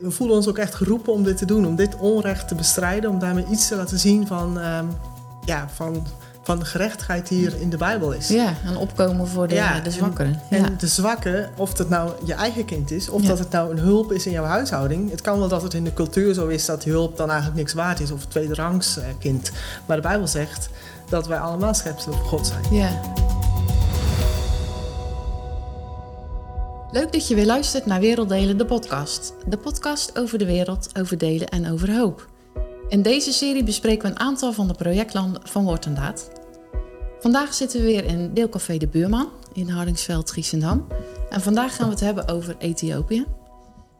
We voelen ons ook echt geroepen om dit te doen, om dit onrecht te bestrijden, om daarmee iets te laten zien van, ehm, ja, van, van de gerechtigheid die hier in de Bijbel is. Ja, en opkomen voor de, Ja, de zwakkeren. En ja. de zwakke, of dat nou je eigen kind is, of Ja. dat het nou een hulp is in jouw huishouding. Het kan wel dat het in de cultuur zo is dat die hulp dan eigenlijk niks waard is, of een tweederangs eh, kind. Maar de Bijbel zegt dat wij allemaal schepselen van God zijn. Ja. Leuk dat je weer luistert naar Werelddelen, de podcast. De podcast over de wereld, over delen en over hoop. In deze serie bespreken we een aantal van de projectlanden van Woord en Daad. Vandaag zitten we weer in Deelcafé de Buurman in Hardingsveld, Giesendam. En vandaag gaan we het hebben over Ethiopië.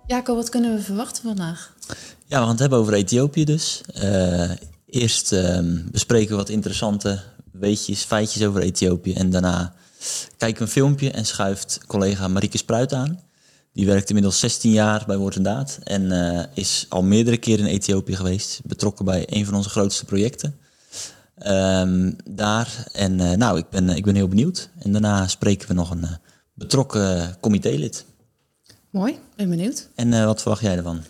Jaco, wat kunnen we verwachten vandaag? Ja, we gaan het hebben over Ethiopië dus. Eh, eerst ehm, bespreken we wat interessante weetjes, feitjes over Ethiopië. En daarna kijken we een filmpje en schuift collega Marieke Spruit aan. Die werkt inmiddels 16 jaar bij Woord en Daad. En eh, is al meerdere keren in Ethiopië geweest. Betrokken bij een van onze grootste projecten. Ehm, daar. En eh, nou, ik ben, ik ben heel benieuwd. En daarna spreken we nog een eh, betrokken comitélid. Mooi, ben benieuwd. En eh, wat verwacht jij ervan?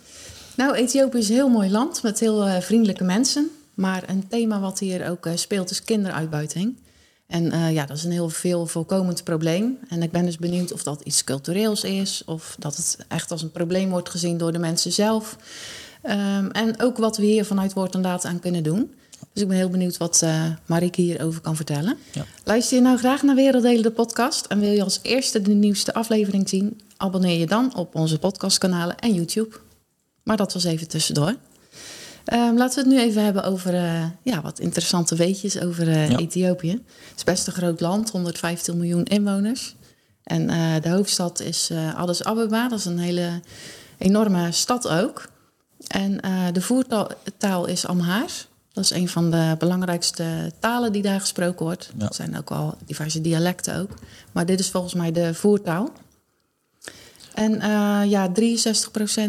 Nou, Ethiopië is een heel mooi land met heel eh, vriendelijke mensen. Maar een thema wat hier ook eh, speelt is kinderuitbuiting. En eh, ja, dat is een heel veel voorkomend probleem. En ik ben dus benieuwd of dat iets cultureels is... of dat het echt als een probleem wordt gezien door de mensen zelf. Ehm, en ook wat we hier vanuit Woord en Daad aan kunnen doen. Dus ik ben heel benieuwd wat eh Marieke hierover kan vertellen. Ja. Luister je nou graag naar Werelddelen de podcast... en wil je als eerste de nieuwste aflevering zien... abonneer je dan op onze podcastkanalen en YouTube. Maar dat was even tussendoor. Ehm, laten we het nu even hebben over eh, ja, wat interessante weetjes over eh, Ja. Ethiopië. Het is best een groot land, 115 miljoen inwoners. En eh, de hoofdstad is Addis Ababa, dat is een hele enorme stad ook. En de voertaal taal is Amhaars. Dat is een van de belangrijkste talen die daar gesproken wordt. Ja. Er zijn ook al diverse dialecten ook. Maar dit is volgens mij de voertaal. En eh, ja, 63%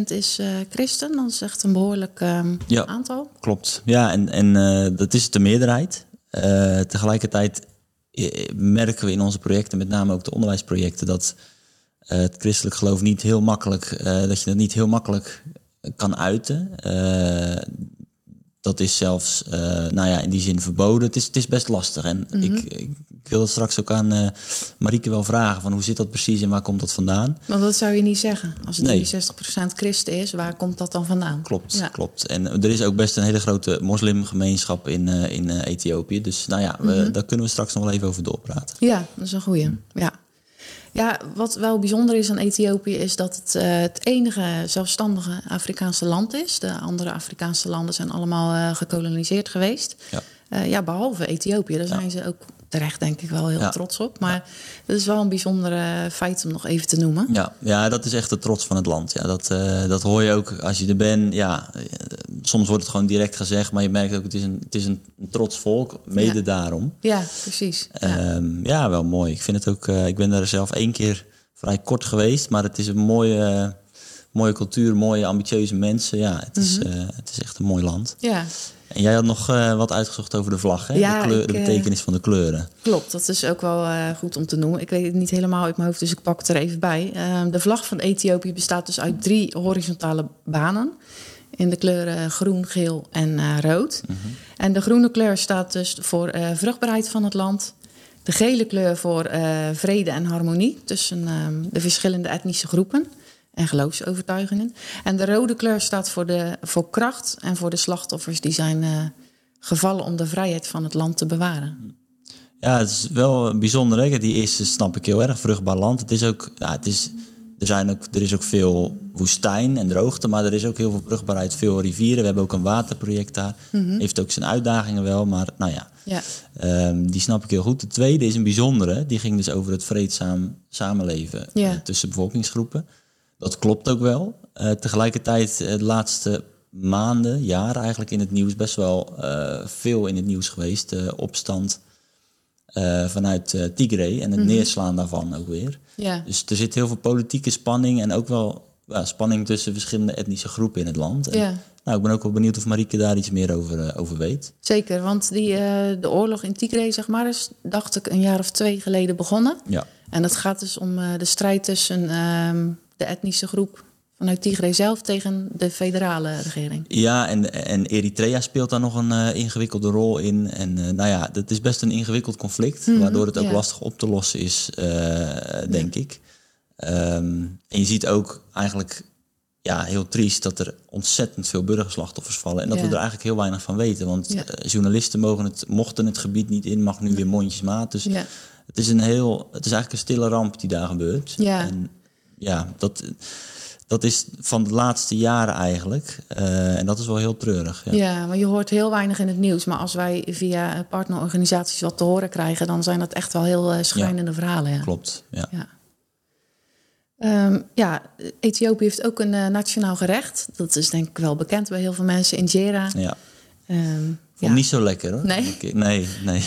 is eh, christen. Dat is echt een behoorlijk ehm, Ja. aantal. Klopt. Ja, en, en eh, dat is de meerderheid. Tegelijkertijd merken we in onze projecten, met name ook de onderwijsprojecten, dat het christelijk geloof niet heel makkelijk, dat je dat niet heel makkelijk kan uiten. Dat is zelfs, eh, nou ja, in die zin verboden. Het is, het is best lastig. En ik, ik wil het straks ook aan Marieke wel vragen: van hoe zit dat precies en waar komt dat vandaan? Want dat zou je niet zeggen. Als het Nee. 63% christen is, waar komt dat dan vandaan? Klopt, Ja. klopt. En er is ook best een hele grote moslimgemeenschap in, eh, in Ethiopië. Dus nou ja, we, daar kunnen we straks nog wel even over doorpraten. Ja, dat is een goeie. Ja. Ja, wat wel bijzonder is aan Ethiopië is dat het eh, het enige zelfstandige Afrikaanse land is. De andere Afrikaanse landen zijn allemaal eh, gekoloniseerd geweest. Ja. Eh, ja, behalve Ethiopië. Daar zijn ze ook terecht denk ik wel heel Ja. trots op. Maar dat is wel een bijzonder eh, feit om nog even te noemen. Ja, ja, dat is echt de trots van het land. Ja, dat, eh, dat hoor je ook als je er bent. Ja, eh, soms wordt het gewoon direct gezegd, maar je merkt ook het is een, het is een, trots volk, mede Ja. daarom. Ja, precies. Ja. Ja. ja, wel mooi. Ik vind het ook. ik ben daar zelf één keer vrij kort geweest, maar het is een mooie, mooie cultuur, mooie ambitieuze mensen. Ja, het is, Mhm. het is echt een mooi land. ja. En jij had nog eh, wat uitgezocht over de vlag, hè? Ja, de, kleur, ik, de eh, betekenis van de kleuren. Klopt, dat is ook wel eh, goed om te noemen. Ik weet het niet helemaal uit mijn hoofd, dus ik pak het er even bij. Ehm, de vlag van Ethiopië bestaat dus uit drie horizontale banen. In de kleuren groen, geel en rood. En de groene kleur staat dus voor vruchtbaarheid van het land. De gele kleur voor vrede en harmonie tussen ehm, de verschillende etnische groepen en geloofsovertuigingen. En de rode kleur staat voor, de, voor kracht en voor de slachtoffers die zijn eh, gevallen om de vrijheid van het land te bewaren. Ja, het is wel bijzonder. Hè? Die eerste snap ik heel erg. Vruchtbaar land. Het is ook, ja, het is, er, zijn ook, er is ook veel woestijn en droogte, maar er is ook heel veel vruchtbaarheid, veel rivieren. We hebben ook een waterproject daar. Heeft ook zijn uitdagingen wel, maar nou ja, Ja, ehm, die snap ik heel goed. De tweede is een bijzondere. Die ging dus over het vreedzaam samenleven Ja. eh, tussen bevolkingsgroepen. Dat klopt ook wel. Eh, tegelijkertijd, eh, de laatste maanden, jaren eigenlijk in het nieuws, best wel eh, veel in het nieuws geweest. De opstand vanuit eh, Tigray en het neerslaan daarvan ook weer. ja. Dus er zit heel veel politieke spanning en ook wel ja, spanning tussen verschillende etnische groepen in het land. En, Ja. Nou, ik ben ook wel benieuwd of Marieke daar iets meer over, over weet. zeker. Want die, de oorlog in Tigray, zeg maar, is, dacht ik, een jaar of twee geleden begonnen. Ja, En het gaat dus om de strijd tussen ehm, de etnische groep vanuit Tigray zelf tegen de federale regering. Ja, en, en Eritrea speelt daar nog een uh, ingewikkelde rol in. En uh, nou ja, dat is best een ingewikkeld conflict, mm -hmm, waardoor het ook ja. lastig op te lossen is, uh, denk ja. ik. Um, en je ziet ook eigenlijk ja, heel triest dat er ontzettend veel burgerslachtoffers vallen. En dat Ja. we er eigenlijk heel weinig van weten. Want eh, journalisten mogen het, mochten het gebied niet in, mag nu weer mondjesmaat. Dus Ja. het is een heel, het is eigenlijk een stille ramp die daar gebeurt. Ja. En ja, dat, dat is van de laatste jaren eigenlijk. Eh, en dat is wel heel treurig. Ja. Ja, maar je hoort heel weinig in het nieuws. Maar als wij via partnerorganisaties wat te horen krijgen, dan zijn dat echt wel heel eh, schrijnende verhalen. Ja. Klopt. Ja. Ja. Ehm, ja, Ethiopië heeft ook een eh, nationaal gerecht. Dat is denk ik wel bekend bij heel veel mensen. Injera. ja. Ehm Vond ja. niet zo lekker hoor. Nee? Nee, nee.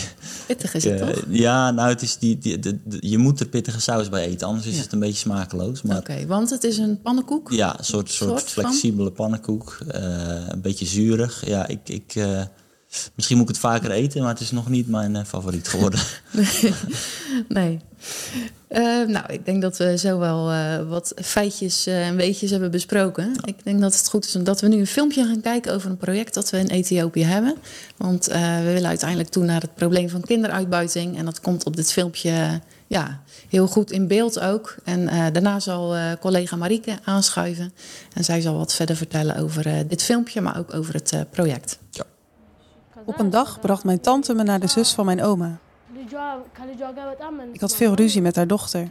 Pittig is het toch? ja, nou, het is die, die, de- de- je moet er pittige saus bij eten, anders is Ja. het een beetje smakeloos. Oké, want het is een pannenkoek. ja, een soort, soort, Soort van? flexibele pannenkoek. eh, een beetje zuurig. Ja, ik, ik, eh, misschien moet ik het vaker eten, maar het is nog niet mijn eh, favoriet geworden. Nee. Eh, nou, ik denk dat we zo wel eh, wat feitjes en weetjes hebben besproken. Ik denk dat het goed is dat we nu een filmpje gaan kijken over een project dat we in Ethiopië hebben. Want we willen uiteindelijk toe naar het probleem van kinderuitbuiting. En dat komt op dit filmpje ja, heel goed in beeld ook. En daarna zal collega Marieke aanschuiven. En zij zal wat verder vertellen over dit filmpje, maar ook over het project. Op een dag bracht mijn tante me naar de zus van mijn oma. Ik had veel ruzie met haar dochter.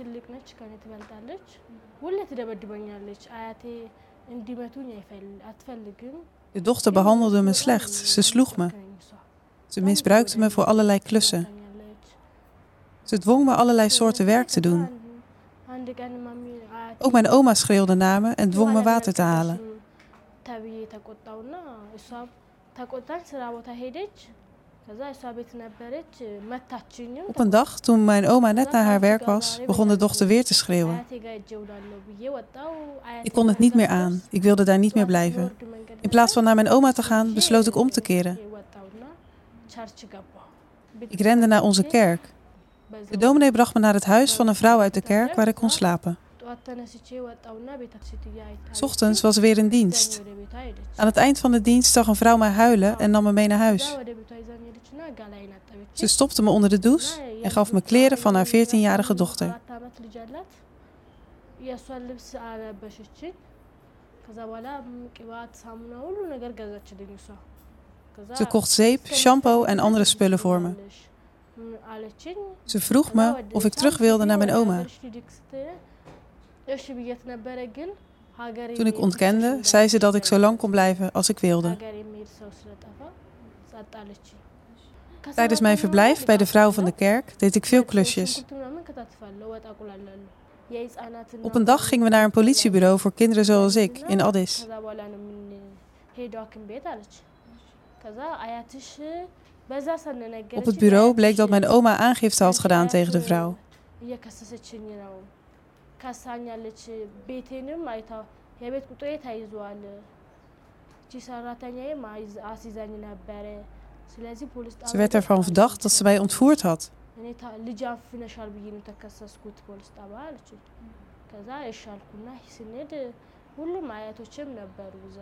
De dochter behandelde me slecht. Ze sloeg me. Ze misbruikte me voor allerlei klussen. Ze dwong me allerlei soorten werk te doen. Ook mijn oma schreeuwde naar me en dwong me water te halen. ተብዬ ተቆጣውና እሷም ተቆጣኝ ስራ ቦታ ሄደች ከዛ እሷ ቤት ነበረች መታችኝም Op een dag, toen mijn oma net naar haar werk was, begon de dochter weer te schreeuwen. አያቴ ጋር እጄ እውላለሁ ብዬ ወጣው Ik kon het niet meer aan. Ik wilde daar niet meer blijven. In plaats van naar mijn oma te gaan, besloot ik om te keren. Ik rende naar onze kerk. De dominee bracht me naar het huis van een vrouw uit de kerk waar ik kon slapen. Ochtends was weer een dienst. Aan het eind van de dienst zag een vrouw mij huilen en nam me mee naar huis. Ze stopte me onder de douche en gaf me kleren van haar 14-jarige dochter. Ze kocht zeep, shampoo en andere spullen voor me. Ze vroeg me of ik terug wilde naar mijn oma. Toen ik ontkende, zei ze dat ik zo lang kon blijven als ik wilde. Tijdens mijn verblijf bij de vrouw van de kerk deed ik veel klusjes. Op een dag gingen we naar een politiebureau voor kinderen zoals ik in Addis. Op het bureau bleek dat mijn oma aangifte had gedaan tegen de vrouw. እየከሰሰችኝ ነው ከሳኛለች። ቤቴንም አይታ የቤት ቁጥሬ ተይዟል። እቺ ሰራተኛዬም አይዝ- አስይዛኝ ነበረ። ስለዚህ ፖሊስ Ze werd ervan verdacht dat ze mij ontvoerd had. እኔ ታ- ልጅ አፍነሻል ብዬ ነው ተከሰስኩት ፖሊስ ጣቢያ አለች። ከዛ እሻልኩና ስንሄድ ሁሉም አያቶችም ነበሩ እዛ።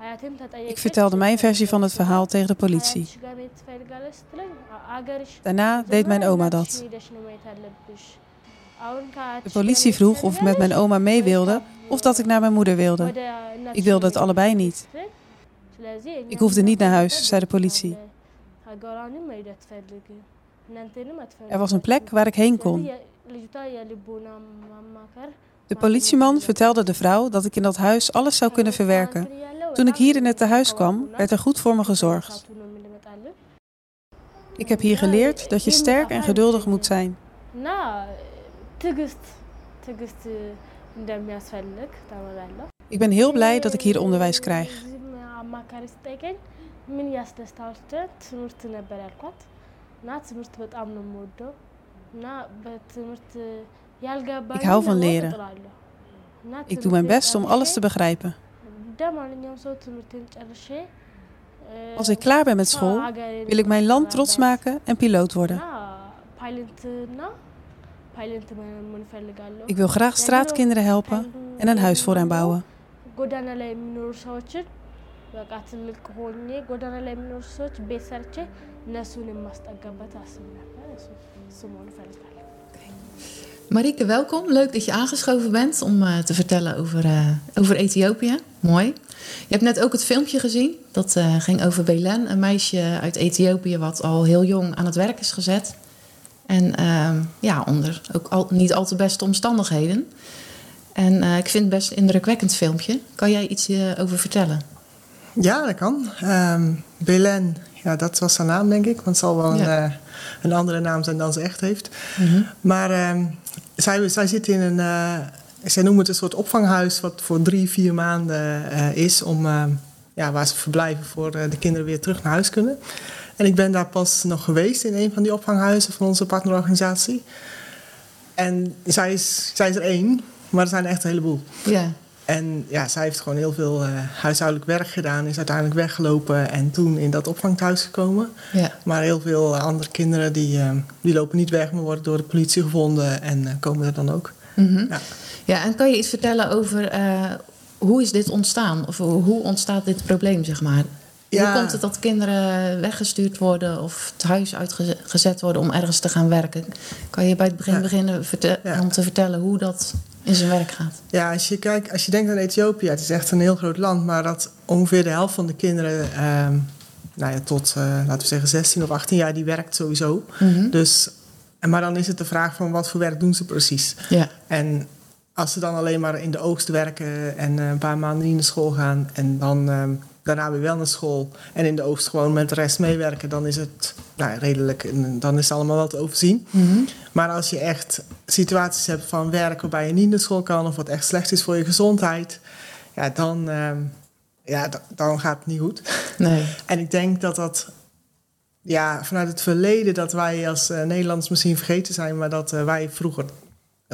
አያቴም ተጠየቀች። Ik vertelde mijn versie van het verhaal tegen de politie. አያትሽ ጋር መሄድ ትፈልጋለች ስትለኝ "አ- አገርሽ Daarna deed mijn oma dat. De politie vroeg of ik met mijn oma mee wilde of dat ik naar mijn moeder wilde. Ik wilde het allebei niet. Ik hoefde niet naar huis, zei de politie. Er was een plek waar ik heen kon. De politieman vertelde de vrouw dat ik in dat huis alles zou kunnen verwerken. Toen ik hier in het tehuis kwam, werd er goed voor me gezorgd. Ik heb hier geleerd dat je sterk en geduldig moet zijn. እና ትዕግስት ትዕግስት እንደሚያስፈልግ ተምሬያለሁ። Ik ben heel blij dat ik hier onderwijs krijg. እዚህም አማካሪ ስጠይቀኝ ምን ያስደስታል ስትል ትምህርት ነበር ያልኳት እና ትምህርት በጣም ነው የምወደው እና በትምህርት ያልገባኝ Ik hou van leren. እና Ik doe mijn best om alles te begrijpen. እንደ ማንኛውም ሰው ትምህርትን ጨርሼ እ፣ Als ik klaar ben met school, ሀገሬን wil ik mijn land trots መርዳት maken en piloot worden. Ik wil graag straatkinderen helpen en een huis voor hen bouwen. ጎዳና ላይ የሚኖሩ ሰዎችን በቃ ትልቅ ሆኜ ጎዳና ላይ የሚኖሩ ሰዎች ቤት ሰርቼ እነሱን የማስጠጋበት አስብ ነበር። እሱ እሱ መሆን እፈልጋለሁ። Marieke, welkom. Leuk dat je aangeschoven bent om eh, te vertellen over, eh, over Ethiopië. Mooi. Je hebt net ook het filmpje gezien. Dat eh, ging over Belen, een meisje uit Ethiopië wat al heel jong aan het werk is gezet. En ehm, ja, onder ook al, niet al te beste omstandigheden. En eh, ik vind het best een indrukwekkend filmpje. Kan jij iets eh, over vertellen? Ja, dat kan. Ehm Belen, ja, dat was haar naam, denk ik. Want het zal wel een, Ja. eh, een andere naam zijn dan ze echt heeft. Maar ehm, zij, zij zit in een... zij noemen het een soort opvanghuis... wat voor drie, vier maanden is... Om, ja, waar ze verblijven voor de kinderen weer terug naar huis kunnen. En ik ben daar pas nog geweest in een van die opvanghuizen... van onze partnerorganisatie. En zij is, zij is er één, maar er zijn echt een heleboel. Ja. En ja, zij heeft gewoon heel veel eh, huishoudelijk werk gedaan, is uiteindelijk weggelopen en toen in dat opvangthuis gekomen. Ja. Maar heel veel eh, andere kinderen die, eh, die lopen niet weg, maar worden door de politie gevonden en komen er dan ook. Mhm. Ja. Ja, en kan je iets vertellen over hoe is dit ontstaan? Of hoe ontstaat dit probleem, zeg maar? Ja. Hoe komt het dat kinderen weggestuurd worden of het huis uitgezet worden om ergens te gaan werken? Kan je bij het begin Ja. beginnen Ja. om te vertellen hoe dat in zijn werk gaat? Ja, als je, kijkt, als je denkt aan Ethiopië, het is echt een heel groot land, maar dat ongeveer de helft van de kinderen, ehm, nou ja, tot eh, laten we zeggen 16 of 18 jaar, die werkt sowieso. Mhm. Dus, maar dan is het de vraag van wat voor werk doen ze precies? Ja, En als ze dan alleen maar in de oogst werken en eh, een paar maanden niet naar school gaan en dan ehm, daarna weer wel naar school en in de oogst gewoon met de rest meewerken, dan is het nou, redelijk, dan is het allemaal wel te overzien. Mhm. Maar als je echt situaties hebt van werk waarbij je niet naar school kan of wat echt slecht is voor je gezondheid, ja, dan, ehm, ja, dan gaat het niet goed. nee. En ik denk dat dat ja, vanuit het verleden dat wij als eh, Nederlanders misschien vergeten zijn, maar dat eh, wij vroeger,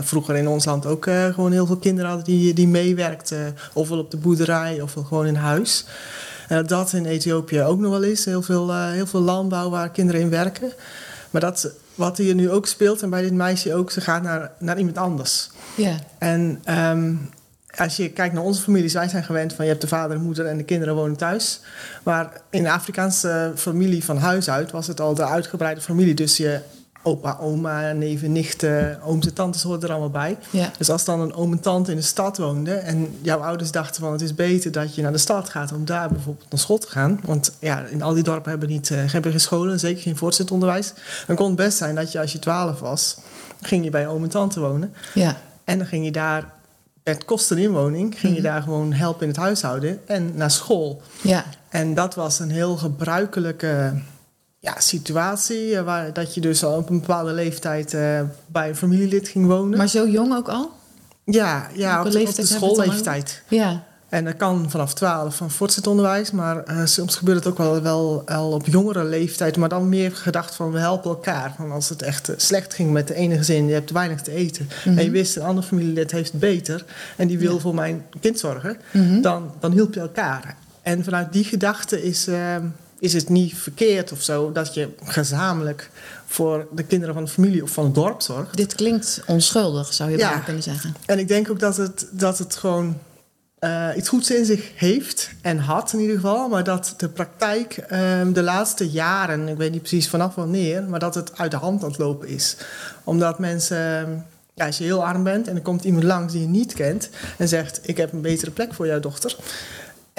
vroeger in ons land ook eh, gewoon heel veel kinderen hadden die, die meewerkten, ofwel op de boerderij ofwel gewoon in huis. En dat in Ethiopië ook nog wel is, heel veel, eh, heel veel landbouw waar kinderen in werken. Maar dat wat hier nu ook speelt, en bij dit meisje ook, ze gaat naar, naar iemand anders. Ja, En ehm, als je kijkt naar onze families, wij zijn gewend van je hebt de vader en moeder en de kinderen wonen thuis. Maar in de Afrikaanse familie van huis uit was het al de uitgebreide familie. Dus je opa, oma, neven, nichten, ooms en tantes hoorden er allemaal bij. ja, Dus als dan een oom en tante in de stad woonde en jouw ouders dachten van het is beter dat je naar de stad gaat om daar bijvoorbeeld naar school te gaan. Want ja, in al die dorpen hebben, niet, eh, hebben geen scholen, zeker geen voortgezet onderwijs. Dan kon het best zijn dat je als je twaalf was, ging je bij oom en tante wonen. ja, En dan ging je daar, met kosten inwoning, ging je daar gewoon helpen in het huishouden en naar school. ja, En dat was een heel gebruikelijke ja, situatie, eh, waar, dat je dus al op een bepaalde leeftijd eh, bij een familielid ging wonen. Maar zo jong ook al? ja, ja op, de, op schoolleeftijd. Ja, En dat kan vanaf 12 van voortgezet onderwijs, maar eh, soms gebeurt het ook wel, wel, wel op jongere leeftijd. Maar dan meer gedacht van we helpen elkaar. Van als het echt slecht ging met de ene gezin, je hebt weinig te eten. En je wist een ander familielid heeft het beter en die wil Ja. voor mijn kind zorgen. Mhm. Dan, dan hielp je elkaar. En vanuit die gedachte is, is het niet verkeerd of zo dat je gezamenlijk voor de kinderen van de familie of van het dorp zorgt. dit klinkt onschuldig, zou je Ja. bijna kunnen zeggen. En ik denk ook dat het, dat het gewoon eh, iets goeds in zich heeft en had in ieder geval. Maar dat de praktijk ehm, de laatste jaren, ik weet niet precies vanaf wanneer, maar dat het uit de hand aan het lopen is. Omdat mensen, ehm, ja, als je heel arm bent en er komt iemand langs die je niet kent en zegt: Ik heb een betere plek voor jouw dochter.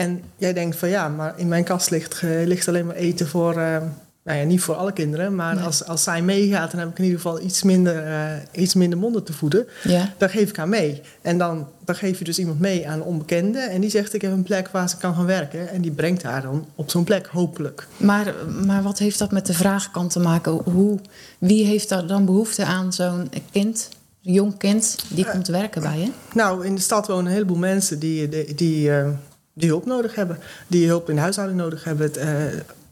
En jij denkt van ja, maar in mijn kast ligt, eh, ligt alleen maar eten voor. ehm, nou ja, niet voor alle kinderen, maar Nee. als, als zij meegaat, dan heb ik in ieder geval iets minder, eh, iets minder monden te voeden. Ja, Dan geef ik haar mee. En dan, dan geef je dus iemand mee aan een onbekende. En die zegt, ik heb een plek waar ze kan gaan werken. En die brengt haar dan op zo'n plek, hopelijk. Maar, maar wat heeft dat met de vraagkant te maken? Hoe, wie heeft daar dan behoefte aan zo'n kind, een jong kind, die komt werken bij je? Nou, in de stad wonen een heleboel mensen die, die, die, eh, die hulp nodig hebben. Die hulp in de huishouding nodig hebben. Het, eh,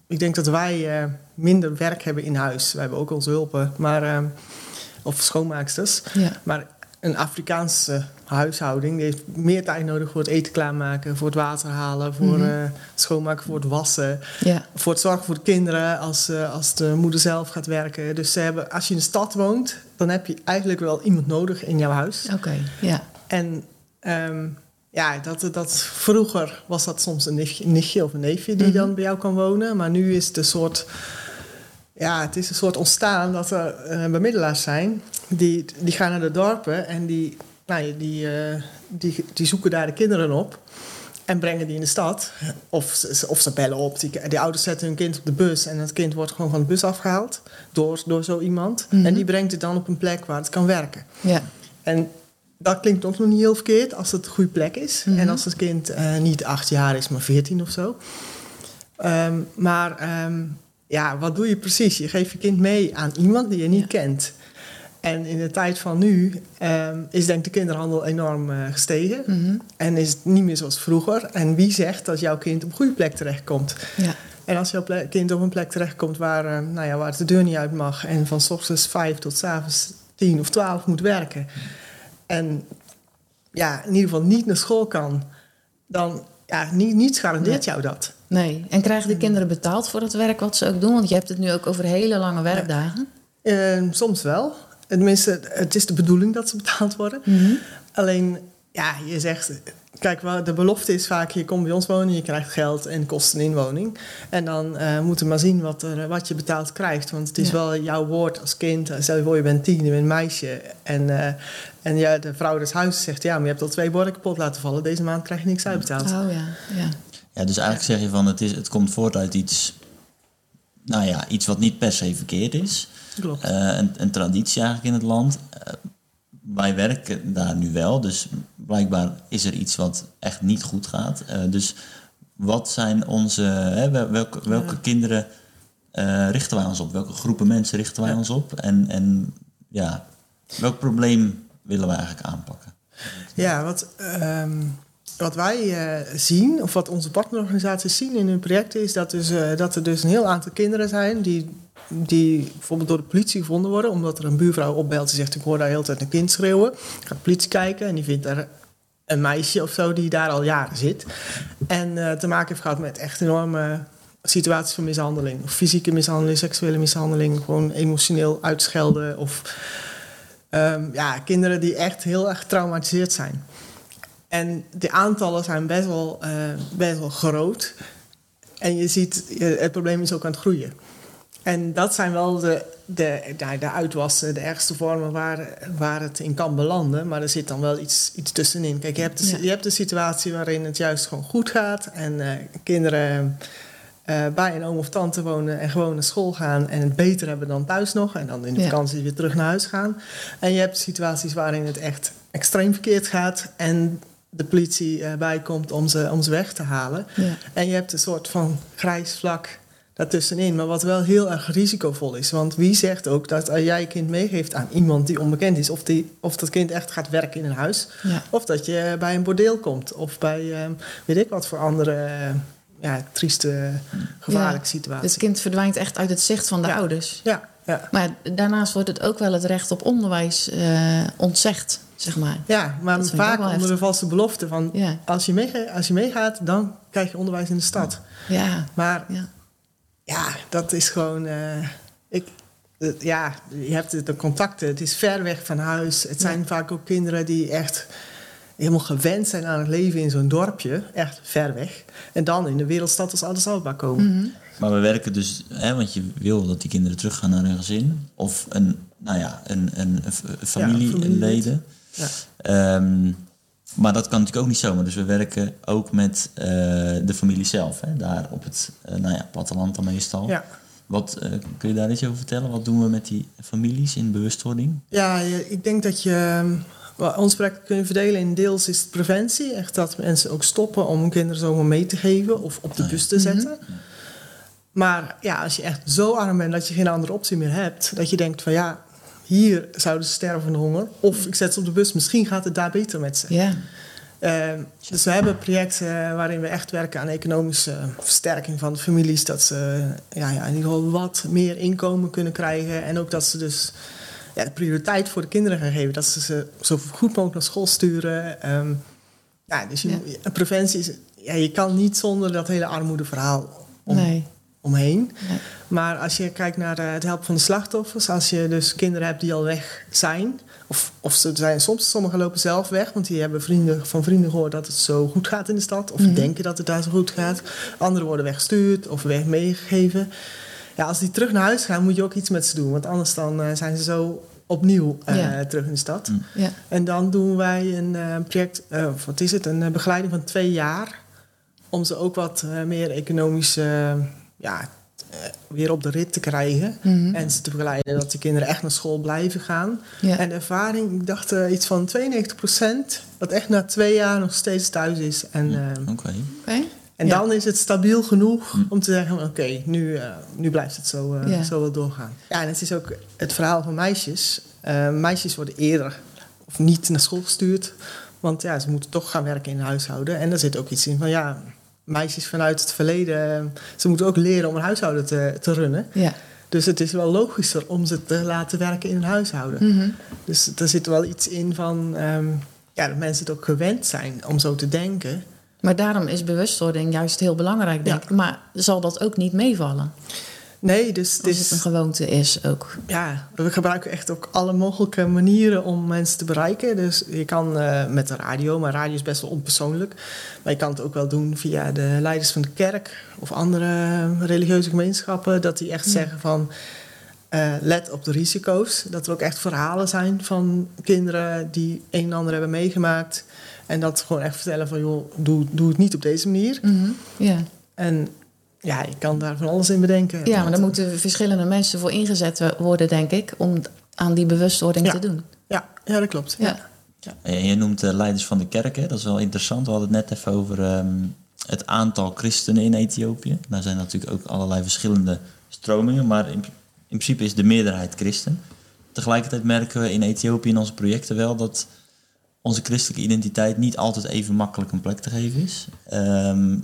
ik denk dat wij eh, minder werk hebben in huis. We hebben ook onze hulpen, maar, eh, of schoonmaaksters. Ja. Maar een Afrikaanse huishouding die heeft meer tijd nodig voor het eten klaarmaken, voor het water halen, voor eh, schoonmaken, voor het wassen. Ja, Voor het zorgen voor de kinderen als, als de moeder zelf gaat werken. Dus ze hebben, als je in de stad woont, dan heb je eigenlijk wel iemand nodig in jouw huis. oké. Ja. En ehm, ja, dat, dat, vroeger was dat soms een nichtje, nichtje of een neefje die Mhm. dan bij jou kan wonen. Maar nu is het een soort, ja, het is een soort ontstaan dat er eh, bemiddelaars zijn. Die, die gaan naar de dorpen en die, nou, ja, die, eh, die, die zoeken daar de kinderen op. En brengen die in de stad. Of, ze- of ze bellen op. Die, die ouders zetten hun kind op de bus. En het kind wordt gewoon van de bus afgehaald. Door, door zo iemand. Mhm. En die brengt het dan op een plek waar het kan werken. Ja. En dat klinkt ook nog niet heel verkeerd als het een goede plek is. Mhm. En als het kind eh, niet acht jaar is, maar veertien of zo. Ehm, maar ehm, ja, wat doe je precies? Je geeft je kind mee aan iemand die je niet kent. En in de tijd van nu ehm, is denk ik de kinderhandel enorm eh, gestegen. Mhm. En is het niet meer zoals vroeger. En wie zegt dat jouw kind op een goede plek terechtkomt? Ja. En als jouw kind op een plek terechtkomt waar, eh, nou ja, waar het de deur niet uit mag... en van s ochtends vijf tot s avonds tien of twaalf moet werken... en ja, in ieder geval niet naar school kan... dan ja, niet, niets garandeert jou dat. Nee. En krijgen de kinderen betaald voor het werk wat ze ook doen? Want je hebt het nu ook over hele lange werkdagen. Eh, soms wel. Tenminste, het is de bedoeling dat ze betaald worden. Mhm. Alleen, ja, je zegt... Kijk, wel, de belofte is vaak, je komt bij ons wonen, je krijgt geld en kosten inwoning. En dan eh moeten we maar zien wat, er, wat je betaald krijgt. Want het is Ja. wel jouw woord als kind. Stel je voor, je bent tien, je bent een meisje. En, eh, en ja, de vrouw des huizes zegt, ja, maar je hebt al twee borden kapot laten vallen. Deze maand krijg je niks uitbetaald. Oh ja. ja. Ja, dus eigenlijk zeg je van het, is, het komt voort uit iets, nou ja, iets wat niet per se verkeerd is. Klopt. Eh, een, een traditie eigenlijk in het land. Wij werken daar nu wel, dus blijkbaar is er iets wat echt niet goed gaat. Eh, dus wat zijn onze, hè, wel- welke, welke kinderen eh, richten wij ons op? Welke groepen mensen richten wij Ja. ons op? En, en ja, welk probleem willen we eigenlijk aanpakken? Ja, wat, ehm, wat wij eh, zien, of wat onze partnerorganisaties zien in hun projecten, is dat, dus, dat er dus een heel aantal kinderen zijn die, die bijvoorbeeld door de politie gevonden worden, omdat er een buurvrouw opbelt die zegt: Ik hoor daar de hele tijd een kind schreeuwen. Gaat de politie kijken en die vindt er een meisje of zo die daar al jaren zit. En eh, te maken heeft gehad met echt enorme situaties van mishandeling. Of fysieke mishandeling, seksuele mishandeling, gewoon emotioneel uitschelden of Ehm, ja, kinderen die echt heel erg getraumatiseerd zijn. En de aantallen zijn best wel, eh, best wel groot. En je ziet, het probleem is ook aan het groeien. En dat zijn wel de, de, de, de uitwassen, de ergste vormen waar, waar het in kan belanden. Maar er zit dan wel iets, iets tussenin. Kijk, je hebt, de, Ja. je hebt de situatie waarin het juist gewoon goed gaat. En eh, kinderen eh, bij een oom of tante wonen en gewoon naar school gaan. En het beter hebben dan thuis nog. En dan in de Ja. vakantie weer terug naar huis gaan. En je hebt situaties waarin het echt extreem verkeerd gaat. En de politie eh, bijkomt om ze, om ze weg te halen. Ja. En je hebt een soort van grijs vlak daartussenin. Maar wat wel heel erg risicovol is. Want wie zegt ook dat als jij je kind meegeeft aan iemand die onbekend is... of, die, of dat kind echt gaat werken in een huis... Ja. of dat je bij een bordeel komt... of bij eh, weet ik wat voor andere eh, ja, trieste, gevaarlijke Ja. situaties. Het kind verdwijnt echt uit het zicht van de Ja. ouders. Ja, ja. Maar daarnaast wordt het ook wel het recht op onderwijs eh, ontzegd, zeg maar. ja, maar vaak onder de valse belofte van... Ja, Als, je meega- als je meegaat, dan krijg je onderwijs in de stad. ja, Maar ja. Dat is gewoon. eh, ik, ja, je hebt de, contacten. Het is ver weg van huis. Het zijn vaak ook kinderen die echt helemaal gewend zijn aan het leven in zo'n dorpje. Echt ver weg. En dan in de wereldstad als Addis Ababa komen. Mhm. Maar we werken dus, hè, want je wil dat die kinderen teruggaan naar hun gezin. Of een, nou ja, een, een, familieleden. Ja. Ehm, maar dat kan natuurlijk ook niet zomaar. Dus we werken ook met eh, de familie zelf. Hè, daar op het eh, nou ja, platteland dan meestal. Ja. Wat, eh, kun je daar iets over vertellen? Wat doen we met die families in bewustwording? Ja, ik denk dat je ehm, wel, ons project kun je verdelen in deels is het preventie. Echt dat mensen ook stoppen om hun kinderen zomaar mee te geven of op de bus te zetten. Maar ja, als je echt zo arm bent dat je geen andere optie meer hebt, dat je denkt van ja, hier zouden ze sterven van de honger. Of ik zet ze op de bus, misschien gaat het daar beter met ze. ja. Ehm, dus we hebben projecten waarin we echt werken aan economische versterking van de families. Dat ze ja, ja, in ieder geval wat meer inkomen kunnen krijgen. En ook dat ze dus ja, de prioriteit voor de kinderen gaan geven. Dat ze ze zo goed mogelijk naar school sturen. Ehm, ja, dus je, Ja. preventie is... Ja, je kan niet zonder dat hele armoedeverhaal om, nee. Omheen. Nee. Maar als je kijkt naar eh, het helpen van de slachtoffers, als je dus kinderen hebt die al weg zijn, of, of ze zijn soms, sommigen lopen zelf weg, want die hebben vrienden, van vrienden gehoord dat het zo goed gaat in de stad, of Mhm. denken dat het daar zo goed gaat. Anderen worden weggestuurd of weg meegegeven. Ja, als die terug naar huis gaan, moet je ook iets met ze doen, want anders dan eh, zijn ze zo opnieuw eh, Ja. terug in de stad. Mm. Ja. En dan doen wij een project, of wat is het, een begeleiding van twee jaar. Om ze ook wat meer economisch eh, ja, eh, weer op de rit te krijgen. Mhm. En ze te begeleiden dat de kinderen echt naar school blijven gaan. Ja. En de ervaring, ik dacht eh, iets van 92% dat echt na twee jaar nog steeds thuis is. En, eh, Oké. Oké. en Ja. dan is het stabiel genoeg Hm. om te zeggen: oké, nu, eh, nu blijft het zo, eh, Ja. zo wel doorgaan. Ja, en het is ook het verhaal van meisjes. Eh, meisjes worden eerder of niet naar school gestuurd, want ja, ze moeten toch gaan werken in huishouden. En daar zit ook iets in van ja, meisjes vanuit het verleden, eh, ze moeten ook leren om een huishouden te, te runnen. Ja. Dus het is wel logischer om ze te laten werken in een huishouden. Mhm. Dus er zit wel iets in van ehm, ja, dat mensen het ook gewend zijn om zo te denken. Maar daarom is bewustwording juist heel belangrijk, denk Ja. ik. Maar zal dat ook niet meevallen? Nee, dus het is, een gewoonte is ook. ja, we gebruiken echt ook alle mogelijke manieren om mensen te bereiken. Dus je kan eh, met de radio, maar radio is best wel onpersoonlijk. Maar je kan het ook wel doen via de leiders van de kerk of andere religieuze gemeenschappen. Dat die echt Ja. zeggen van eh, let op de risico's. Dat er ook echt verhalen zijn van kinderen die een en ander hebben meegemaakt. En dat gewoon echt vertellen van joh, doe, doe het niet op deze manier. Ja. En ja, je kan daar van alles in bedenken. ja, maar daar moeten verschillende mensen voor ingezet worden, denk ik, om aan die bewustwording Ja. te doen. Ja, ja dat klopt. Ja. En je noemt de leiders van de kerk, hè? dat is wel interessant. We hadden het net even over ehm, het aantal christenen in Ethiopië. Daar zijn natuurlijk ook allerlei verschillende stromingen, maar in, in principe is de meerderheid christen. Tegelijkertijd merken we in Ethiopië in onze projecten wel dat onze christelijke identiteit niet altijd even makkelijk een plek te geven is. Ehm,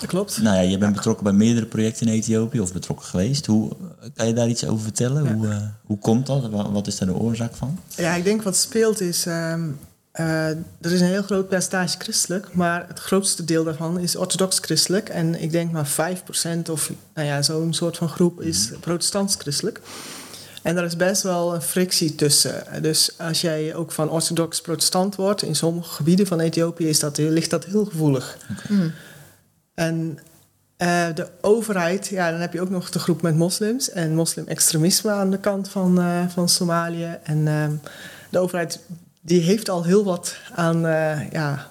Dat klopt. nou ja, je bent betrokken bij meerdere projecten in Ethiopië of betrokken geweest. Hoe, kan je daar iets over vertellen? Ja. Hoe, eh, hoe komt dat? Wa- Wat is daar de oorzaak van? Ja, ik denk wat speelt is. ehm, eh, er is een heel groot percentage christelijk, maar het grootste deel daarvan is orthodox christelijk. En ik denk maar 5% of nou ja, zo'n soort van groep is protestants christelijk. En daar is best wel een frictie tussen. Dus als jij ook van orthodox protestant wordt, in sommige gebieden van Ethiopië is dat, ligt dat heel gevoelig. Mm. En eh, de overheid, ja, dan heb je ook nog de groep met moslims en moslim-extremisme aan de kant van, eh, van Somalië. En ehm, de overheid die heeft al heel wat aan, eh, ja,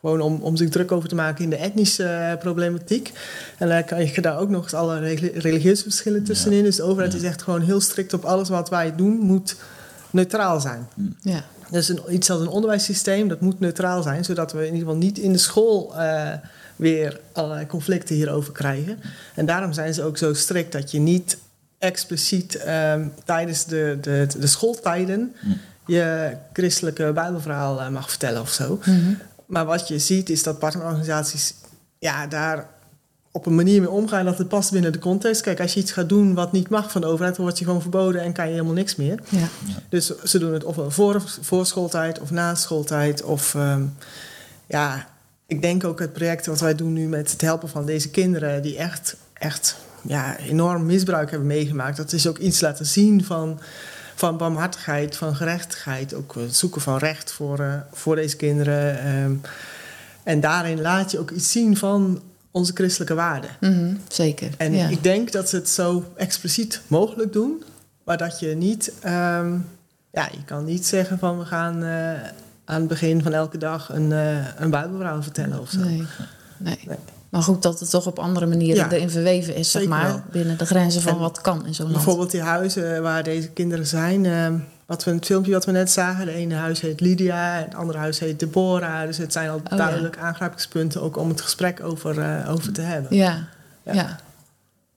gewoon om, om zich druk over te maken in de etnische problematiek. En dan kan je daar ook nog eens alle reli- religieuze verschillen tussenin. Dus de overheid Ja. is echt gewoon heel strikt op alles wat wij doen, moet neutraal zijn. Ja. Dus een, iets als een onderwijssysteem, dat moet neutraal zijn, zodat we in ieder geval niet in de school eh, weer allerlei conflicten hierover krijgen. En daarom zijn ze ook zo strikt dat je niet expliciet ehm, tijdens de, de, de schooltijden Mm. je christelijke bijbelverhaal eh, mag vertellen of zo. Mhm. Maar wat je ziet is dat partnerorganisaties ja, daar op een manier mee omgaan dat het past binnen de context. Kijk, als je iets gaat doen wat niet mag van de overheid, dan word je gewoon verboden en kan je helemaal niks meer. Ja. Dus ze doen het ofwel voor, voor schooltijd of na schooltijd. Of ehm, ja, ik denk ook het project wat wij doen nu met het helpen van deze kinderen die echt, echt ja, enorm misbruik hebben meegemaakt. Dat is ook iets laten zien van, van barmhartigheid, van gerechtigheid. Ook het zoeken van recht voor, eh, voor deze kinderen. ehm. en daarin laat je ook iets zien van onze christelijke waarden. Mhm. Zeker. En ja. ik denk dat ze het zo expliciet mogelijk doen, maar dat je niet, ehm, ja, je kan niet zeggen van we gaan eh, aan het begin van elke dag een, eh een Bijbelverhaal vertellen of zo. Nee. Nee. Nee. Maar goed dat het toch op andere manieren Ja, erin verweven is, zeg maar. wel. Binnen de grenzen van En wat kan in zo'n land. Bijvoorbeeld die huizen waar deze kinderen zijn. ehm, wat we in het filmpje wat we net zagen. De ene huis heet Lydia, het andere huis heet Deborah. Dus het zijn al Oh, ja. duidelijk aangrijpingspunten ook om het gesprek over, eh, over te hebben. Ja. Ja. Ja.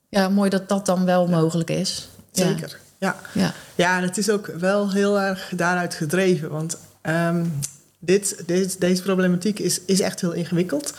ja. mooi dat dat dan wel mogelijk is. Zeker, ja. Ja. Ja, en het is ook wel heel erg daaruit gedreven. Want ehm, dit, dit, deze problematiek is, is echt heel ingewikkeld.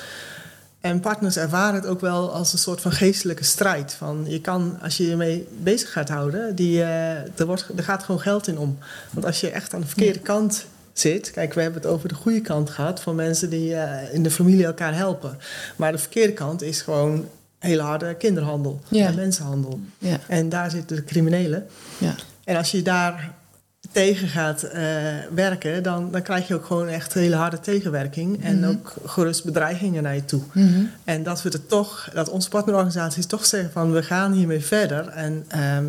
En partners ervaren het ook wel als een soort van geestelijke strijd. Van je kan, als je je mee bezig gaat houden, die, eh, er, wordt, er gaat gewoon geld in om. Want als je echt aan de verkeerde kant zit. Kijk, we hebben het over de goede kant gehad van mensen die eh, in de familie elkaar helpen. Maar de verkeerde kant is gewoon hele harde kinderhandel Ja. en mensenhandel. Ja, En daar zitten de criminelen. ja. En als je daar tegen gaat eh, werken, dan, dan krijg je ook gewoon echt hele harde tegenwerking. En ook gerust bedreigingen naar je toe. Mhm. En dat we het toch, dat onze partnerorganisaties toch zeggen van we gaan hiermee verder. En ehm,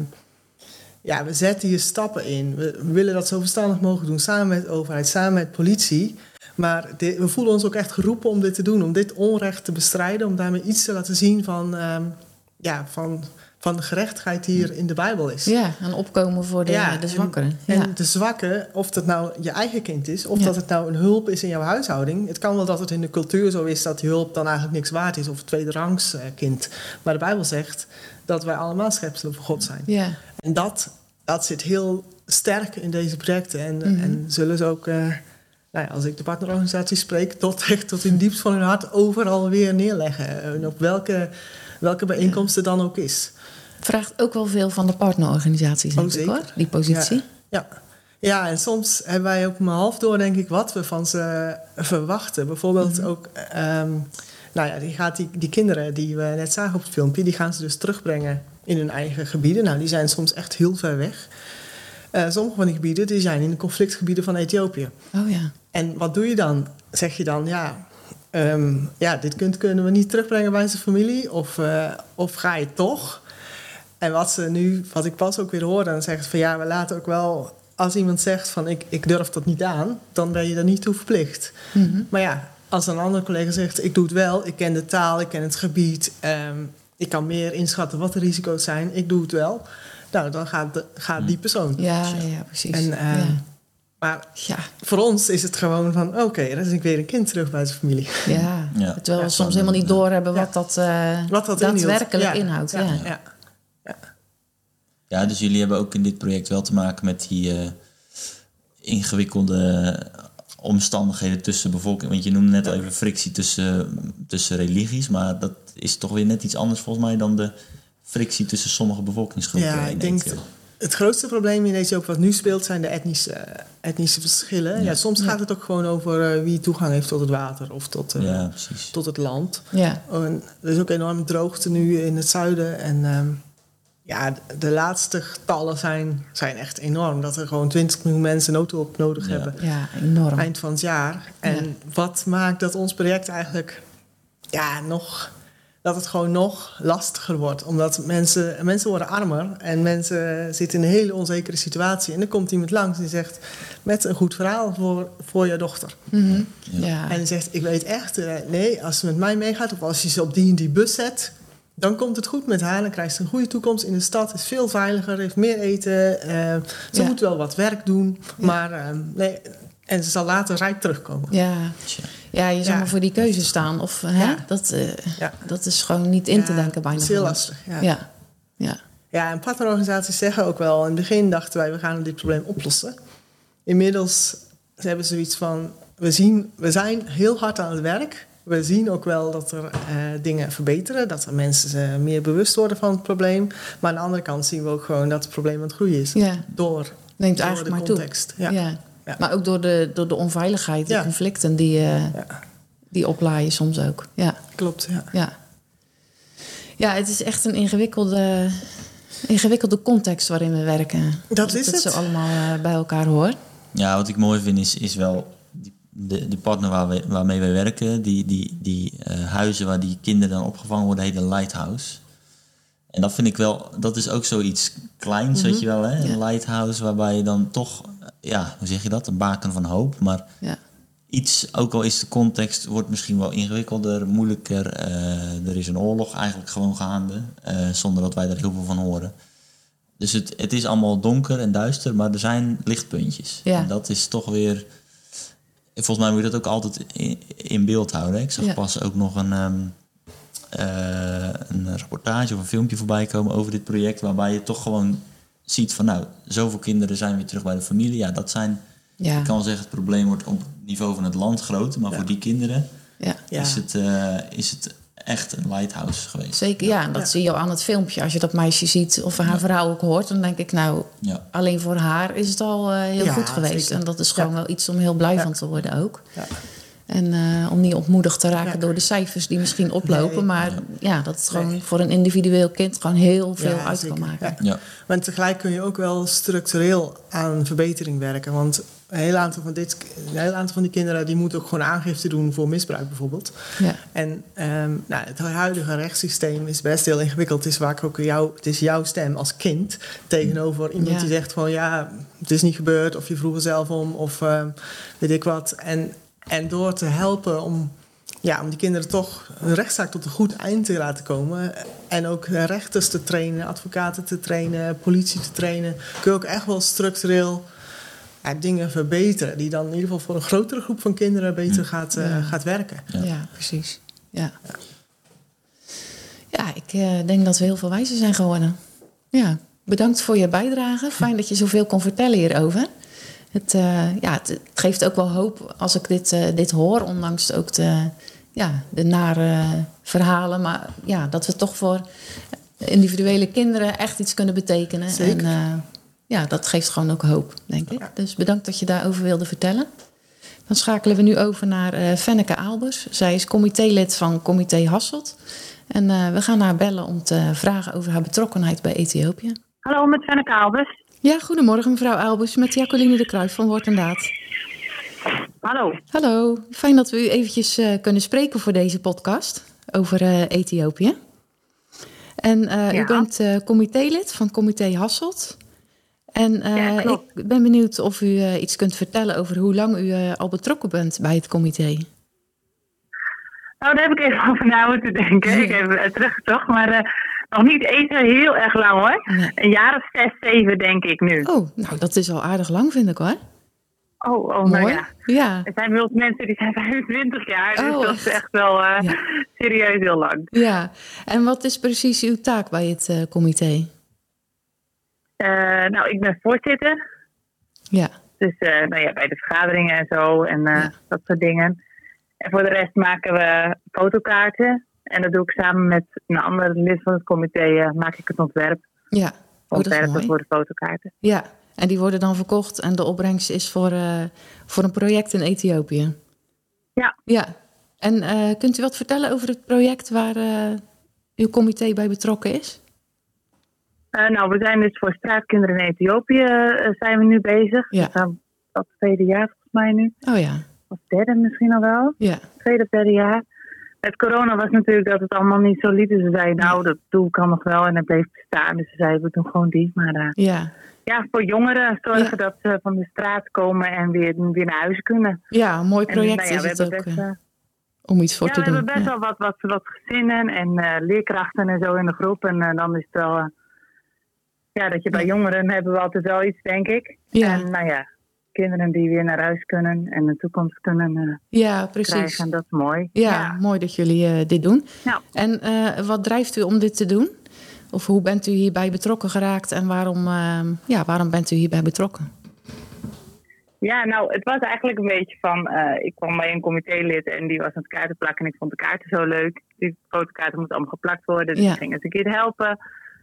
ja, we zetten hier stappen in. We, willen dat zo verstandig mogelijk doen, samen met de overheid, samen met politie. Maar we voelen ons ook echt geroepen om dit te doen, om dit onrecht te bestrijden, om daarmee iets te laten zien van, ehm, ja, van, van de gerechtigheid die hier in de Bijbel is. ja en opkomen voor de, Ja, de en- zwakkeren. En Ja. de zwakke, of dat nou je eigen kind is, of Ja. dat het nou een hulp is in jouw huishouding. Het kan wel dat het in de cultuur zo is dat die hulp dan eigenlijk niks waard is, of een tweederangs eh, kind. Maar de Bijbel zegt dat wij allemaal schepselen voor God zijn. ja. En dat, dat zit heel sterk in deze projecten. En, Mhm. en zullen ze ook, eh, nou ja, als ik de partnerorganisaties spreek, tot echt tot in diepst van hun hart overal weer neerleggen. En op welke, welke bijeenkomst het dan ook is. Vraagt ook wel veel van de partnerorganisaties, denk Oh, ik hoor, die positie. Ja. Ja, en soms hebben wij ook maar half door, denk ik, wat we van ze verwachten. Bijvoorbeeld ook, ehm, nou ja, die, gaat die, die kinderen die we net zagen op het filmpje, die gaan ze dus terugbrengen in hun eigen gebieden. Nou, die zijn soms echt heel ver weg. Eh, sommige van die gebieden die zijn in de conflictgebieden van Ethiopië. Oh ja. En wat doe je dan? Zeg je dan, ja, ehm, ja dit kind kunnen we niet terugbrengen bij zijn familie? Of, eh, of ga je toch? En wat ze nu, wat ik pas ook weer hoor, dan zeggen ze van ja, we laten ook wel, als iemand zegt van ik, ik durf dat niet aan, dan ben je er niet toe verplicht. Mhm. Maar ja, als een andere collega zegt ik doe het wel, ik ken de taal, ik ken het gebied, ehm, ik kan meer inschatten wat de risico's zijn, ik doe het wel. Nou, dan gaat, de, gaat die persoon. Ja, ja, precies. En, eh, ja. Maar Ja, voor ons is het gewoon van oké, dan is ik weer een kind terug bij zijn familie. ja. Ja. Terwijl we Ja. soms helemaal niet doorhebben wat dat, eh, Wat dat daadwerkelijk inhoudt. Ja. Ja. Ja. Ja, dus jullie hebben ook in dit project wel te maken met die eh, ingewikkelde omstandigheden tussen bevolking. Want je noemde net al even frictie tussen, tussen religies, maar dat is toch weer net iets anders volgens mij dan de frictie tussen sommige bevolkingsgroepen. Ja, ik denk Ethiopië. het grootste probleem in Ethiopië wat nu speelt zijn de etnische, etnische verschillen. Ja. soms gaat het ook gewoon over eh, wie toegang heeft tot het water of tot, eh, Ja, tot het land. Ja. En er is ook enorm droogte nu in het zuiden. En ehm, ja, de- laatste getallen zijn, zijn echt enorm. Dat er gewoon 20 miljoen mensen noodhulp nodig Ja. hebben. ja, enorm. eind van het jaar. En Ja. wat maakt dat ons project eigenlijk ja, nog, dat het gewoon nog lastiger wordt? Omdat mensen, mensen worden armer en mensen zitten in een hele onzekere situatie. En dan komt iemand langs die zegt met een goed verhaal voor, voor je dochter. Mhm. Ja. En die zegt, ik weet echt, eh, nee, als ze met mij meegaat of als je ze op die en die bus zet, dan komt het goed met haar. Dan krijgt ze een goede toekomst in de stad, is veel veiliger, heeft meer eten. eh, ze Ja. moet wel wat werk doen, maar eh, nee. En ze zal later rijk terugkomen. Ja. Ja, je zal Ja. maar voor die keuze staan. Of, hè? Ja. Dat, eh, Ja. dat is gewoon niet in te denken bijna. Het is heel lastig. Ja. Ja. Ja. Ja, en partnerorganisaties zeggen ook wel... in het begin dachten wij, we gaan dit probleem oplossen. Inmiddels hebben ze zoiets van... we, zien, we zijn heel hard aan het werk. We zien ook wel dat er eh, dingen verbeteren. Dat er mensen eh, meer bewust worden van het probleem. Maar aan de andere kant zien we ook gewoon dat het probleem aan het groeien is. ja. Door, Neemt door eigenlijk de maar toe. context. Ja. Ja. Ja. Maar ook door de, door de onveiligheid, de Ja. conflicten die, eh, Ja, die oplaaien soms ook. Ja. klopt. Ja. Ja. ja, het is echt een ingewikkelde, ingewikkelde context waarin we werken. Dat is het. het. zo allemaal bij elkaar hoor. Ja, wat ik mooi vind is, is wel de, de partner waar we, waarmee wij werken, die, die, die eh, huizen waar die kinderen dan opgevangen worden, heet een lighthouse. En dat vind ik wel, dat is ook zoiets kleins, weet je wel, hè? Ja. Een lighthouse waarbij je dan toch, ja, hoe zeg je dat? Een baken van hoop. Maar Ja. iets, ook al is de context, wordt misschien wel ingewikkelder, moeilijker. eh, er is een oorlog eigenlijk gewoon gaande, eh, zonder dat wij er heel veel van horen. Dus het, het is allemaal donker en duister, maar er zijn lichtpuntjes. Ja. En dat is toch weer... Volgens mij moet je dat ook altijd in, in beeld houden. Ik zag Ja. pas ook nog een, ehm, eh, een rapportage of een filmpje voorbij komen over dit project... waarbij je toch gewoon ziet van... nou, zoveel kinderen zijn weer terug bij de familie. Ja, dat zijn... Ja. Ik kan wel zeggen, het probleem wordt op het niveau van het land groter... maar Ja. voor die kinderen Ja. Ja. is, het, eh, is het echt een lighthouse geweest. Zeker, ja. En dat Ja. zie je al aan het filmpje. Als je dat meisje ziet of haar verhaal ook hoort... dan denk ik, nou, Ja. alleen voor haar is het al eh, heel Ja, goed geweest. zeker. En dat is gewoon Ja. wel iets om heel blij Ja. van te worden ook. Ja. En eh, om niet ontmoedigd te raken Ja. door de cijfers die misschien oplopen. Nee. maar ja, dat het gewoon Nee. voor een individueel kind gewoon heel veel Ja, uit zeker. kan maken. Ja. Ja. Maar tegelijk kun je ook wel structureel aan verbetering werken. Want een heel aantal van, dit, een heel aantal van die kinderen die moeten ook gewoon aangifte doen voor misbruik bijvoorbeeld. Ja. En ehm, nou, het huidige rechtssysteem is best heel ingewikkeld. Het is vaak ook jou, het is jouw stem als kind tegenover iemand Ja. die zegt van ja, het is niet gebeurd of je vroeg er zelf om of ehm, weet ik wat. En, en door te helpen om, ja, om die kinderen toch een rechtszaak tot een goed eind te laten komen. En ook rechters te trainen, advocaten te trainen, politie te trainen. Kun je ook echt wel structureel ja, dingen verbeteren. Die dan in ieder geval voor een grotere groep van kinderen beter gaat, eh, Ja. gaat werken. Ja, precies. Ja, ja ik eh, denk dat we heel veel wijzer zijn geworden. Ja, bedankt voor je bijdrage. Fijn dat je zoveel kon vertellen hierover. Het, eh, ja, het, het geeft ook wel hoop als ik dit, eh, dit hoor, ondanks ook de, ja, de nare verhalen. Maar ja, dat we toch voor individuele kinderen echt iets kunnen betekenen. Zeker. En eh, ja, dat geeft gewoon ook hoop, denk ik. Dus bedankt dat je daarover wilde vertellen. Dan schakelen we nu over naar eh Fenneke Aalbers. Zij is comitélid van Comité Hasselt. En eh, we gaan haar bellen om te vragen over haar betrokkenheid bij Ethiopië. Hallo, met Fenneke Albers. Ja, goedemorgen mevrouw Aalbers met Jacqueline de Kruijf van Woord en Daad. Hallo. Hallo, fijn dat we u eventjes eh, kunnen spreken voor deze podcast over eh, Ethiopië. En eh, Ja. u bent eh comitélid van Comité Hasselt. En eh, Ja, ik ben benieuwd of u eh, iets kunt vertellen over hoe lang u eh, al betrokken bent bij het comité. Nou, daar heb ik even over na moeten denken. Ik heb teruggezocht, maar nog niet eens zo heel erg lang hoor. Nee. Een jaar of zes, zeven denk ik nu. Oh, nou dat is al aardig lang vind ik hoor. Oh, oh Mooi. nou ja. Ja, Er zijn wel mensen die zijn 25 jaar, dus Oh, dat is echt? wel Ja. serieus heel lang. ja. En wat is precies uw taak bij het comité? Eh, nou, ik ben voorzitter, Ja, dus eh, nou ja, bij de vergaderingen en zo en eh, Ja. dat soort dingen. En voor de rest maken we fotokaarten. En dat doe ik samen met een ander lid van het comité, maak ik het ontwerp. ja. Oh, Ontwerpen voor de fotokaarten. Ja, en die worden dan verkocht en de opbrengst is voor, voor een project in Ethiopië. Ja. Ja. En kunt u wat vertellen over het project waar uw comité bij betrokken is? Eh, nou, we zijn dus voor straatkinderen in Ethiopië eh, zijn we nu bezig. Ja. Dat is dat tweede jaar volgens mij nu. Oh ja, Of derde misschien al wel. ja, Tweede of derde jaar. Met corona was natuurlijk dat het allemaal niet zo liep. Dus we zeiden, nou, dat doel kan nog wel. En het bleef bestaan. Dus we zeiden, we doen gewoon die. Maar eh, ja. ja, voor jongeren zorgen Ja. dat ze van de straat komen en weer, weer naar huis kunnen. Ja, een mooi En, project nou ja, is we het hebben ook best, om iets voor ja, te we doen. hebben best wel wat, wat, wat gezinnen en leerkrachten en zo in de groep. En dan is het wel... ja, dat je bij jongeren hebben we altijd wel iets, denk ik. Ja. En nou ja, kinderen die weer naar huis kunnen en een toekomst kunnen eh, Ja, precies. krijgen. Dat is mooi. Ja, mooi dat jullie eh, dit doen. Ja. En eh, wat drijft u om dit te doen? Of hoe bent u hierbij betrokken geraakt en waarom, eh, ja, waarom bent u hierbij betrokken? Ja, nou, het was eigenlijk een beetje van... eh, ik kwam bij een comitélid en die was aan het kaarten plakken... en ik vond de kaarten zo leuk. Die fotokaarten moeten allemaal geplakt worden, dus Ja. ik ging eens een keer helpen.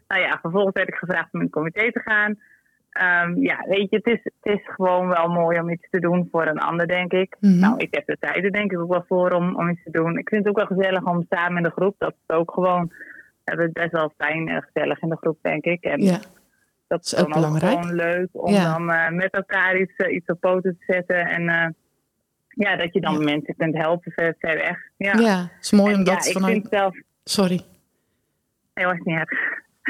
Nou ja, vervolgens werd ik gevraagd om in het comité te gaan. Ehm, ja, weet je, het is, het is gewoon wel mooi om iets te doen voor een ander, denk ik. Mhm. Nou, ik heb de tijd er denk ik ook wel voor om, om iets te doen. Ik vind het ook wel gezellig om samen in de groep... dat is ook gewoon... We hebben het best wel fijn en gezellig in de groep, denk ik. En Ja, dat is is ook belangrijk. gewoon leuk om Ja. dan eh, met elkaar iets, eh, iets op poten te zetten. En eh, ja, dat je dan Ja. mensen kunt helpen ver, ver weg. Ja, ja. het is mooi En om ja, dat ik vanuit... vind zelf... Sorry. Nee, was niet erg.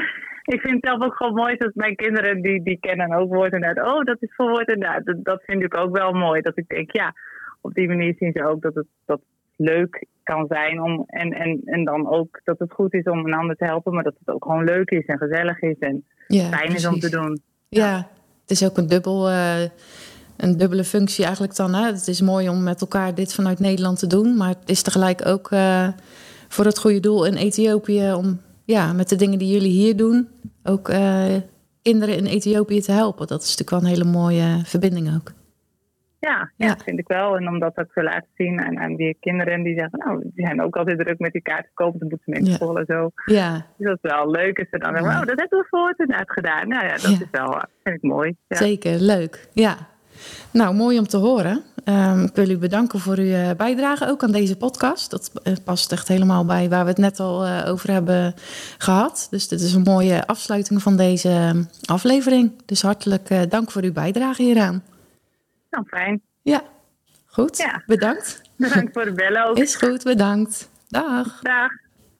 ik vind het zelf ook gewoon mooi dat mijn kinderen, die, die kennen ook woord en daad. Oh, dat is voor woord en daad. Dat, dat vind ik ook wel mooi. Dat ik denk, ja, op die manier zien ze ook dat het, dat leuk kan zijn. Om, en, en, en dan ook dat het goed is om een ander te helpen. Maar dat het ook gewoon leuk is en gezellig is en Ja, fijn is om te doen. Ja, het is ook een, dubbel, eh, een dubbele functie eigenlijk dan. Hè? Het is mooi om met elkaar dit vanuit Nederland te doen. Maar het is tegelijk ook eh, voor het goede doel in Ethiopië... om ja, met de dingen die jullie hier doen... ook eh, kinderen in Ethiopië te helpen. Dat is natuurlijk wel een hele mooie verbinding ook. Ja, Ja. ja, vind ik wel. En om dat ook te laten zien aan, aan die kinderen die zeggen, nou, die zijn ook altijd druk met die kaarten kopen, de boetementenschool en zo. Ja, Dus dat is wel leuk. Als ze dan Ja. oh, dat hebben we voor het gedaan. Nou ja, dat Ja. is wel, eh, vind ik mooi. Ja. zeker. Leuk. Ja. Nou, mooi om te horen. Um, ik wil u bedanken voor uw eh, bijdrage ook aan deze podcast. Dat uh, past echt helemaal bij waar we het net al uh, over hebben gehad. Dus dit is een mooie afsluiting van deze ehm, aflevering. Dus hartelijk dank voor uw bijdrage hieraan. Nou, fijn. Ja, goed. Ja. Bedankt. Bedankt voor de bellen ook. Is goed, bedankt. Dag. Dag.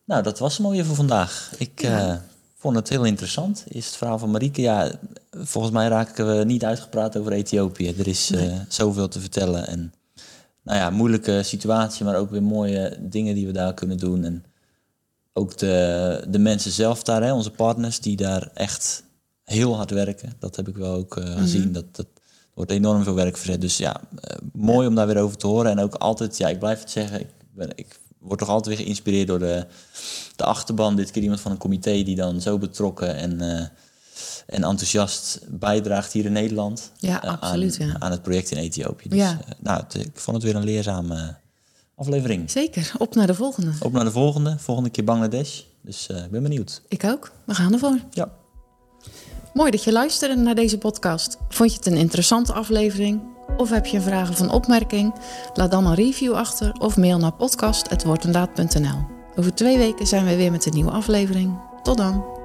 Nou, dat was het mooie voor vandaag. Ik ja. Vond het heel interessant. Is het verhaal van Marieke. Ja, volgens mij raken we niet uitgepraat over Ethiopië. Er is nee. uh, zoveel te vertellen. En nou ja, moeilijke situatie, maar ook weer mooie dingen die we daar kunnen doen. En ook de, de mensen zelf daar, hè, onze partners, die daar echt heel hard werken. Dat heb ik wel ook uh, gezien. Mm -hmm. dat, dat wordt enorm veel werk verzet. Dus ja, uh, mooi om daar weer over te horen. En ook altijd, ja, ik blijf het zeggen, ik, ben, ik word toch altijd weer geïnspireerd door de, de achterban. Dit keer iemand van een comité die dan zo betrokken en, uh, en enthousiast bijdraagt hier in Nederland. Ja, uh, absoluut. Aan, ja. aan het project in Ethiopië. Dus Ja. nou, het, ik vond het weer een leerzame aflevering. Zeker, op naar de volgende. Op naar de volgende. Volgende keer Bangladesh. Dus ik ben benieuwd. Ik ook. We gaan ervoor. Ja. Mooi dat je luisterde naar deze podcast. Vond je het een interessante aflevering? Of heb je een vraag of een opmerking? Laat dan een review achter of mail naar podcast.woordendaad.nl. Over twee weken zijn we weer met een nieuwe aflevering. Tot dan!